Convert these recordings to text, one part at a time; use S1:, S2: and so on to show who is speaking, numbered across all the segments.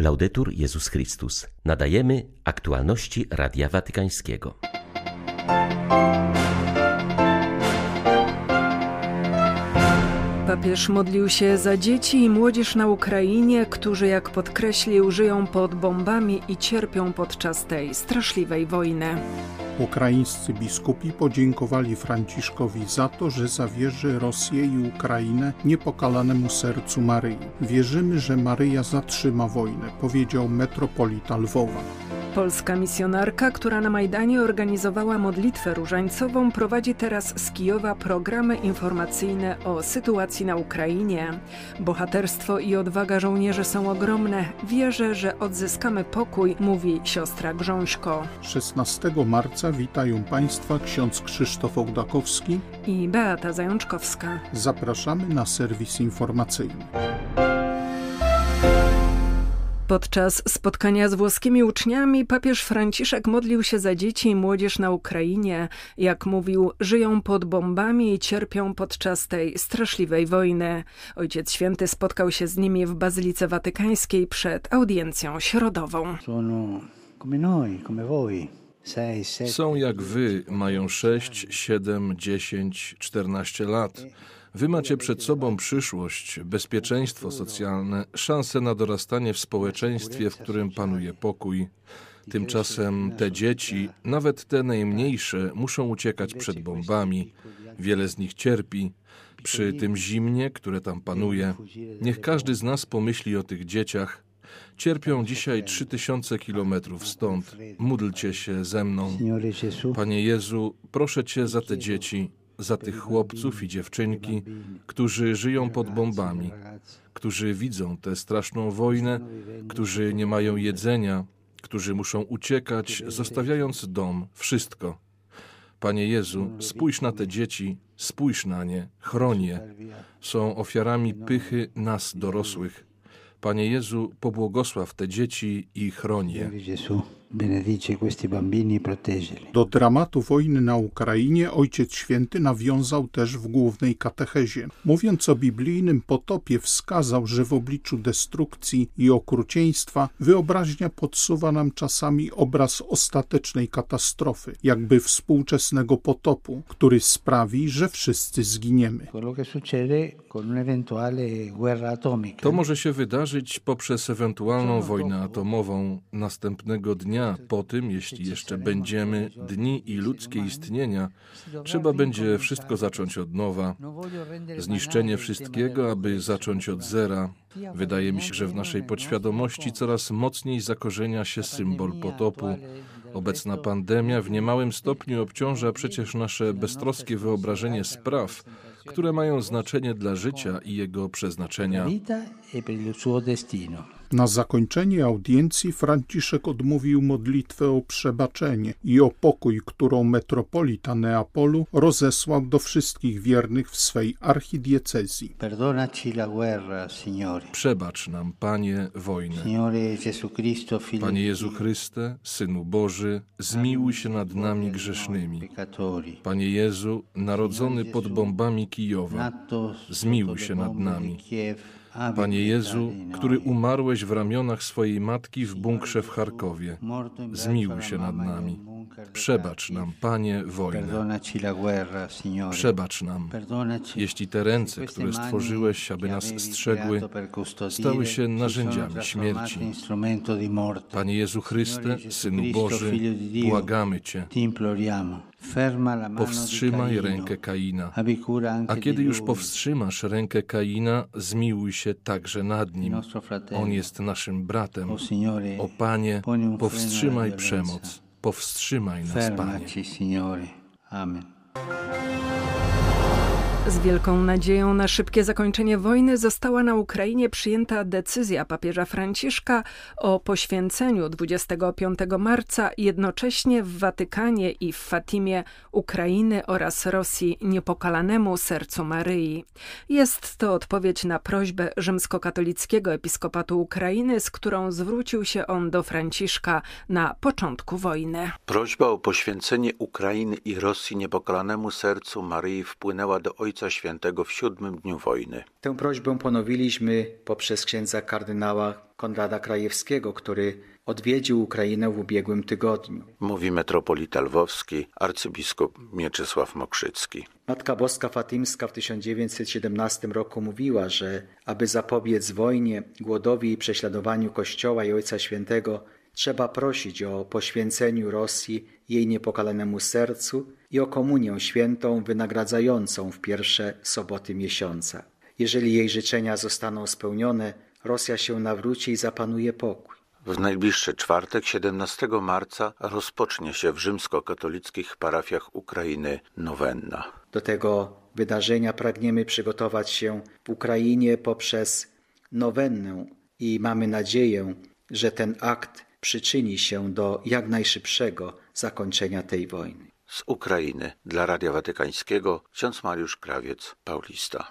S1: Laudetur Jezus Chrystus. Nadajemy aktualności Radia Watykańskiego.
S2: Papież modlił się za dzieci i młodzież na Ukrainie, którzy, jak podkreślił, żyją pod bombami i cierpią podczas tej straszliwej wojny.
S3: Ukraińscy biskupi podziękowali Franciszkowi za to, że zawierzy Rosję i Ukrainę niepokalanemu sercu Maryi. Wierzymy, że Maryja zatrzyma wojnę, powiedział metropolita Lwowa.
S2: Polska misjonarka, która na Majdanie organizowała modlitwę różańcową, prowadzi teraz z Kijowa programy informacyjne o sytuacji na Ukrainie. Bohaterstwo i odwaga żołnierzy są ogromne. Wierzę, że odzyskamy pokój, mówi siostra Grząśko.
S3: 16 marca witają Państwa ksiądz Krzysztof Ołdakowski
S2: i Beata Zajączkowska.
S3: Zapraszamy na serwis informacyjny.
S2: Podczas spotkania z włoskimi uczniami papież Franciszek modlił się za dzieci i młodzież na Ukrainie. Jak mówił, żyją pod bombami i cierpią podczas tej straszliwej wojny. Ojciec Święty spotkał się z nimi w Bazylice Watykańskiej przed audiencją środową.
S4: Są jak wy, mają 6, 7, 10, 14 lat. Wy macie przed sobą przyszłość, bezpieczeństwo socjalne, szansę na dorastanie w społeczeństwie, w którym panuje pokój. Tymczasem te dzieci, nawet te najmniejsze, muszą uciekać przed bombami. Wiele z nich cierpi. Przy tym zimnie, które tam panuje, niech każdy z nas pomyśli o tych dzieciach. Cierpią dzisiaj trzy tysiące kilometrów stąd. Módlcie się ze mną. Panie Jezu, proszę Cię za te dzieci, za tych chłopców i dziewczynki, którzy żyją pod bombami, którzy widzą tę straszną wojnę, którzy nie mają jedzenia, którzy muszą uciekać, zostawiając dom, wszystko. Panie Jezu, spójrz na te dzieci, spójrz na nie, chroń je. Są ofiarami pychy nas dorosłych. Panie Jezu, pobłogosław te dzieci i chroń je
S3: benedice questi bambini e proteggili. Do dramatu wojny na Ukrainie Ojciec Święty nawiązał też w głównej katechezie. Mówiąc o biblijnym potopie, wskazał, że w obliczu destrukcji i okrucieństwa wyobraźnia podsuwa nam czasami obraz ostatecznej katastrofy, jakby współczesnego potopu, który sprawi, że wszyscy zginiemy.
S4: To może się wydarzyć poprzez ewentualną wojnę atomową następnego dnia dnia po tym, jeśli jeszcze będziemy, dni i ludzkie istnienia, trzeba będzie wszystko zacząć od nowa. Zniszczenie wszystkiego, aby zacząć od zera. Wydaje mi się, że w naszej podświadomości coraz mocniej zakorzenia się symbol potopu. Obecna pandemia w niemałym stopniu obciąża przecież nasze beztroskie wyobrażenie spraw, które mają znaczenie dla życia i jego przeznaczenia.
S3: Na zakończenie audiencji Franciszek odmówił modlitwę o przebaczenie i o pokój, którą metropolita Neapolu rozesłał do wszystkich wiernych w swej archidiecezji.
S4: Przebacz nam, Panie, wojnę. Panie Jezu Chryste, Synu Boży, zmiłuj się nad nami grzesznymi. Panie Jezu, narodzony pod bombami Kijowa, zmiłuj się nad nami. Panie Jezu, który umarłeś w ramionach swojej matki w bunkrze w Charkowie, zmiłuj się nad nami. Przebacz nam, Panie, wojnę. Przebacz nam, jeśli te ręce, które stworzyłeś, aby nas strzegły, stały się narzędziami śmierci. Panie Jezu Chryste, Synu Boży, błagamy Cię. Powstrzymaj rękę Kaina. A kiedy już powstrzymasz rękę Kaina, zmiłuj się także nad nim. On jest naszym bratem. O Panie, powstrzymaj przemoc. Powstrzymaj nas, Panie. Amen.
S2: Z wielką nadzieją na szybkie zakończenie wojny została na Ukrainie przyjęta decyzja papieża Franciszka o poświęceniu 25 marca jednocześnie w Watykanie i w Fatimie Ukrainy oraz Rosji niepokalanemu sercu Maryi. Jest to odpowiedź na prośbę rzymskokatolickiego episkopatu Ukrainy, z którą zwrócił się on do Franciszka na początku wojny.
S5: Prośba o poświęcenie Ukrainy i Rosji niepokalanemu sercu Maryi wpłynęła do ojca Ojca Świętego w siódmym dniu wojny.
S6: Tę prośbę ponowiliśmy poprzez księdza kardynała Konrada Krajewskiego, który odwiedził Ukrainę w ubiegłym tygodniu.
S5: Mówi metropolita lwowski, arcybiskup Mieczysław Mokrzycki.
S6: Matka Boska Fatimska w 1917 roku mówiła, że aby zapobiec wojnie, głodowi i prześladowaniu Kościoła i Ojca Świętego, trzeba prosić o poświęceniu Rosji jej niepokalanemu sercu i o komunię świętą wynagradzającą w pierwsze soboty miesiąca. Jeżeli jej życzenia zostaną spełnione, Rosja się nawróci i zapanuje pokój.
S5: W najbliższy czwartek, 17 marca, rozpocznie się w rzymskokatolickich parafiach Ukrainy nowenna.
S6: Do tego wydarzenia pragniemy przygotować się w Ukrainie poprzez nowennę i mamy nadzieję, że ten akt przyczyni się do jak najszybszego zakończenia tej wojny.
S5: Z Ukrainy dla Radia Watykańskiego ksiądz Mariusz Krawiec, Paulista.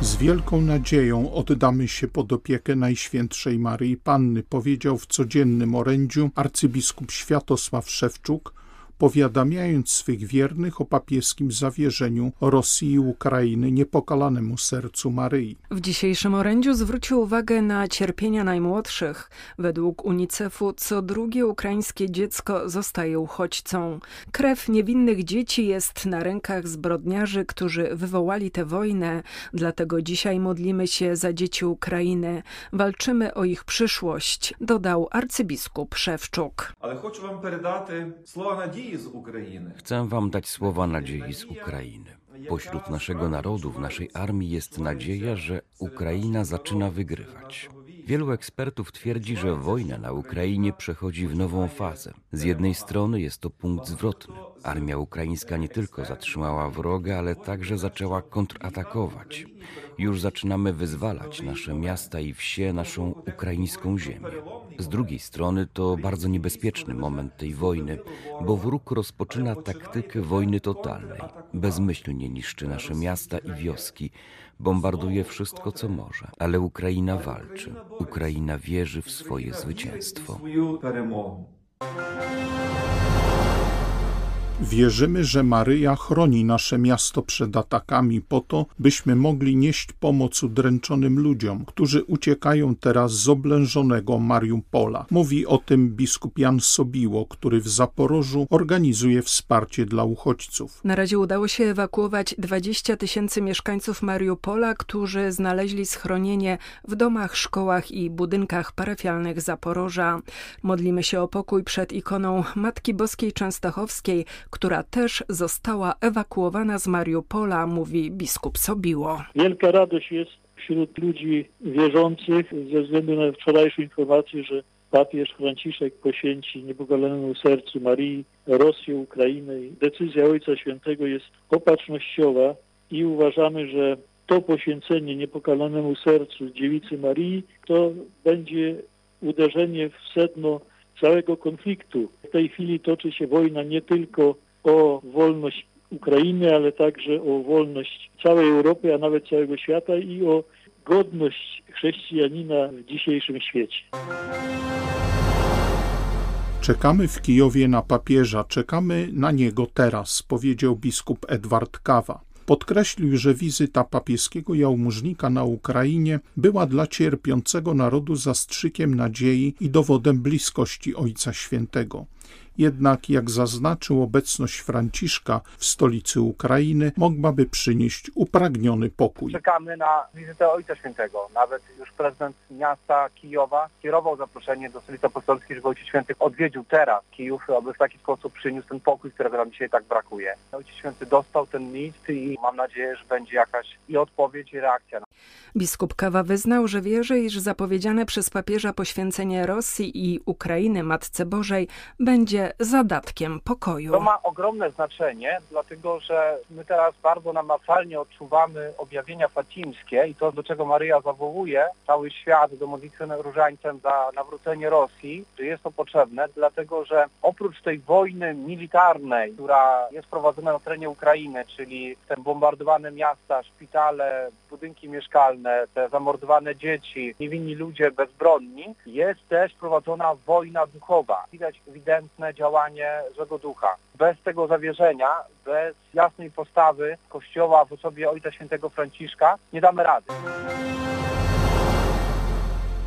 S3: Z wielką nadzieją oddamy się pod opiekę Najświętszej Maryi Panny, powiedział w codziennym orędziu arcybiskup Światosław Szewczuk, powiadamiając swych wiernych o papieskim zawierzeniu Rosji i Ukrainy niepokalanemu sercu Maryi.
S2: W dzisiejszym orędziu zwrócił uwagę na cierpienia najmłodszych. Według UNICEF-u co drugie ukraińskie dziecko zostaje uchodźcą. Krew niewinnych dzieci jest na rękach zbrodniarzy, którzy wywołali tę wojnę. Dlatego dzisiaj modlimy się za dzieci Ukrainy. Walczymy o ich przyszłość, dodał arcybiskup Szewczuk.
S7: Ale chcę wam передати słowa nadziei
S1: Chcę wam dać słowa nadziei z Ukrainy. Pośród naszego narodu, w naszej armii jest nadzieja, że Ukraina zaczyna wygrywać. Wielu ekspertów twierdzi, że wojna na Ukrainie przechodzi w nową fazę. Z jednej strony jest to punkt zwrotny. Armia ukraińska nie tylko zatrzymała wroga, ale także zaczęła kontratakować. Już zaczynamy wyzwalać nasze miasta i wsie, naszą ukraińską ziemię. Z drugiej strony to bardzo niebezpieczny moment tej wojny, bo wróg rozpoczyna taktykę wojny totalnej. Bezmyślnie niszczy nasze miasta i wioski, bombarduje wszystko, co może. Ale Ukraina walczy. Ukraina wierzy w swoje zwycięstwo.
S3: Wierzymy, że Maryja chroni nasze miasto przed atakami po to, byśmy mogli nieść pomoc udręczonym ludziom, którzy uciekają teraz z oblężonego Mariupola. Mówi o tym biskup Jan Sobiło, który w Zaporożu organizuje wsparcie dla uchodźców.
S2: Na razie udało się ewakuować 20 tysięcy mieszkańców Mariupola, którzy znaleźli schronienie w domach, szkołach i budynkach parafialnych Zaporoża. Modlimy się o pokój przed ikoną Matki Boskiej Częstochowskiej, która też została ewakuowana z Mariupola, mówi biskup Sobiło.
S8: Wielka radość jest wśród ludzi wierzących ze względu na wczorajszą informację, że papież Franciszek poświęci niepokalanemu sercu Marii Rosję, Ukrainę. Decyzja Ojca Świętego jest opatrznościowa i uważamy, że to poświęcenie niepokalanemu sercu dziewicy Marii to będzie uderzenie w sedno całego konfliktu. W tej chwili toczy się wojna nie tylko o wolność Ukrainy, ale także o wolność całej Europy, a nawet całego świata i o godność chrześcijanina w dzisiejszym świecie.
S3: Czekamy w Kijowie na papieża, czekamy na niego teraz, powiedział biskup Edward Kawa. Podkreślił, że wizyta papieskiego jałmużnika na Ukrainie była dla cierpiącego narodu zastrzykiem nadziei i dowodem bliskości Ojca Świętego. Jednak, jak zaznaczył, obecność Franciszka w stolicy Ukrainy mogłaby przynieść upragniony pokój.
S9: Czekamy na wizytę Ojca Świętego. Nawet już prezydent miasta Kijowa kierował zaproszenie do stolicy apostolskiej, żeby Ojciec Święty odwiedził teraz Kijów, aby w taki sposób przyniósł ten pokój, którego nam dzisiaj tak brakuje. Ojciec Święty dostał ten list i mam nadzieję, że będzie jakaś i odpowiedź, i reakcja.
S2: Biskup Kawa wyznał, że wierzy, iż zapowiedziane przez papieża poświęcenie Rosji i Ukrainy Matce Bożej będzie zadatkiem pokoju.
S9: To ma ogromne znaczenie, dlatego że my teraz bardzo namacalnie odczuwamy objawienia fatimskie i to, do czego Maryja zawołuje cały świat do modlitwy różańcem za nawrócenie Rosji, że jest to potrzebne, dlatego że oprócz tej wojny militarnej, która jest prowadzona na terenie Ukrainy, czyli te bombardowane miasta, szpitale, budynki mieszkalne, te zamordowane dzieci, niewinni ludzie bezbronni, jest też prowadzona wojna duchowa. Widać ewidentne działanie złego ducha. Bez tego zawierzenia, bez jasnej postawy Kościoła w osobie Ojca Świętego Franciszka nie damy rady.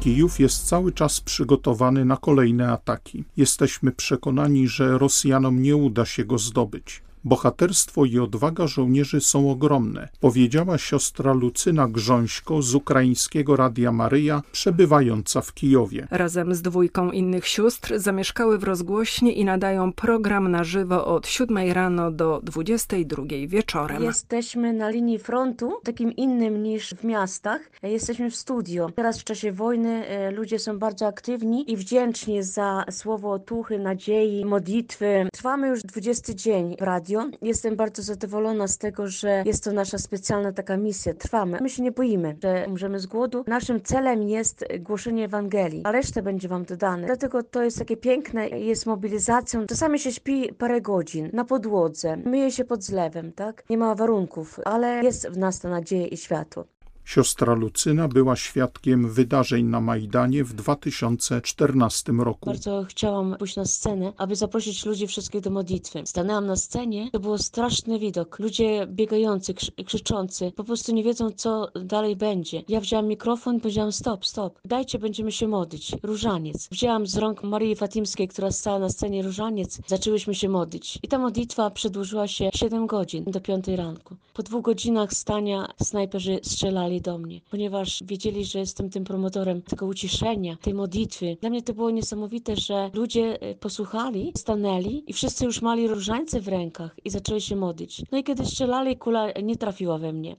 S3: Kijów jest cały czas przygotowany na kolejne ataki. Jesteśmy przekonani, że Rosjanom nie uda się go zdobyć. Bohaterstwo i odwaga żołnierzy są ogromne, powiedziała siostra Lucyna Grząśko z ukraińskiego Radia Maryja, przebywająca w Kijowie.
S2: Razem z dwójką innych sióstr zamieszkały w rozgłośnie i nadają program na żywo od 7 rano do 22 wieczorem.
S10: Jesteśmy na linii frontu, takim innym niż w miastach. Jesteśmy w studio. Teraz w czasie wojny e, ludzie są bardzo aktywni i wdzięczni za słowo otuchy, nadziei, modlitwy. Trwamy już 20 dzień w radio radio. Jestem bardzo zadowolona z tego, że jest to nasza specjalna taka misja. Trwamy. My się nie boimy, że umrzemy z głodu. Naszym celem jest głoszenie Ewangelii, a resztę będzie wam dodane. Dlatego to jest takie piękne, jest mobilizacją. Czasami się śpi parę godzin na podłodze, myje się pod zlewem, tak? Nie ma warunków, ale jest w nas ta nadzieja i światło.
S3: Siostra Lucyna była świadkiem wydarzeń na Majdanie w 2014 roku.
S10: Bardzo chciałam pójść na scenę, aby zaprosić ludzi wszystkich do modlitwy. Stanęłam na scenie, to był straszny widok. Ludzie biegający, krzyczący, po prostu nie wiedzą, co dalej będzie. Ja wzięłam mikrofon powiedziałam stop, stop, dajcie, będziemy się modlić. Różaniec. Wzięłam z rąk Marii Fatimskiej, która stała na scenie różaniec, zaczęłyśmy się modlić. I ta modlitwa przedłużyła się 7 godzin do 5 ranku. Po dwóch godzinach stania snajperzy strzelali do mnie, ponieważ wiedzieli, że jestem tym promotorem tego uciszenia, tej modlitwy. Dla mnie to było niesamowite, że ludzie e, posłuchali, stanęli i wszyscy już mali różańce w rękach i zaczęli się modlić. No i kiedy strzelali, kula nie trafiła we mnie.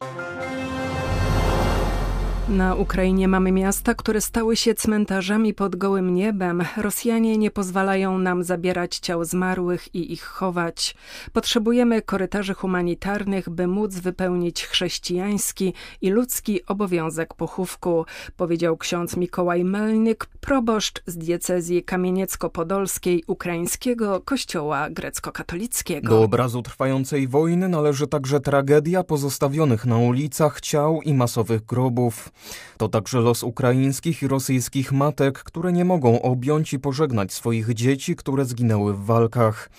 S2: Na Ukrainie mamy miasta, które stały się cmentarzami pod gołym niebem. Rosjanie nie pozwalają nam zabierać ciał zmarłych i ich chować. Potrzebujemy korytarzy humanitarnych, by móc wypełnić chrześcijański i ludzki obowiązek pochówku, powiedział ksiądz Mikołaj Melnyk, proboszcz z diecezji kamieniecko-podolskiej ukraińskiego kościoła grecko-katolickiego.
S11: Do obrazu trwającej wojny należy także tragedia pozostawionych na ulicach ciał i masowych grobów. To także los ukraińskich i rosyjskich matek, które nie mogą objąć i pożegnać swoich dzieci, które zginęły w walkach.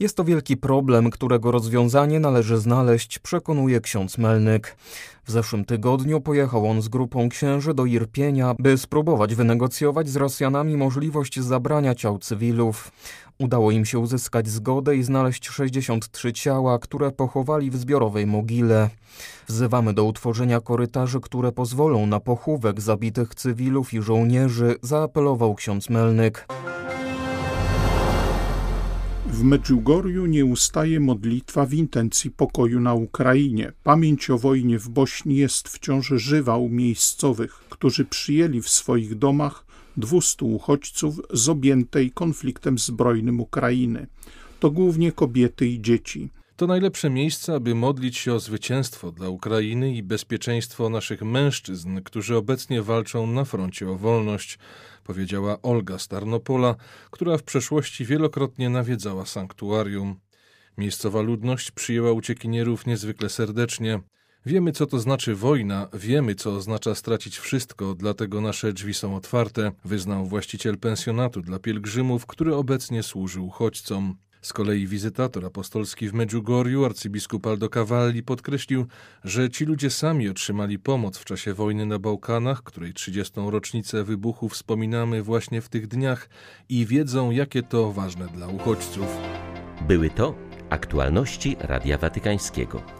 S11: Jest to wielki problem, którego rozwiązanie należy znaleźć, przekonuje ksiądz Melnyk. W zeszłym tygodniu pojechał on z grupą księży do Irpienia, by spróbować wynegocjować z Rosjanami możliwość zabrania ciał cywilów. Udało im się uzyskać zgodę i znaleźć 63 ciała, które pochowali w zbiorowej mogile. Wzywamy do utworzenia korytarzy, które pozwolą na pochówek zabitych cywilów i żołnierzy, zaapelował ksiądz Melnyk.
S3: W Medjugorju nie ustaje modlitwa w intencji pokoju na Ukrainie. Pamięć o wojnie w Bośni jest wciąż żywa u miejscowych, którzy przyjęli w swoich domach 200 uchodźców z objętej konfliktem zbrojnym Ukrainy. To głównie kobiety i dzieci.
S4: To najlepsze miejsce, aby modlić się o zwycięstwo dla Ukrainy i bezpieczeństwo naszych mężczyzn, którzy obecnie walczą na froncie o wolność, powiedziała Olga Starnopola, która w przeszłości wielokrotnie nawiedzała sanktuarium. Miejscowa ludność przyjęła uciekinierów niezwykle serdecznie. Wiemy, co to znaczy wojna, wiemy, co oznacza stracić wszystko, dlatego nasze drzwi są otwarte, wyznał właściciel pensjonatu dla pielgrzymów, który obecnie służy uchodźcom. Z kolei wizytator apostolski w Medjugorju, arcybiskup Aldo Cavalli, podkreślił, że ci ludzie sami otrzymali pomoc w czasie wojny na Bałkanach, której 30. rocznicę wybuchu wspominamy właśnie w tych dniach i wiedzą, jakie to ważne dla uchodźców.
S12: Były to aktualności Radia Watykańskiego.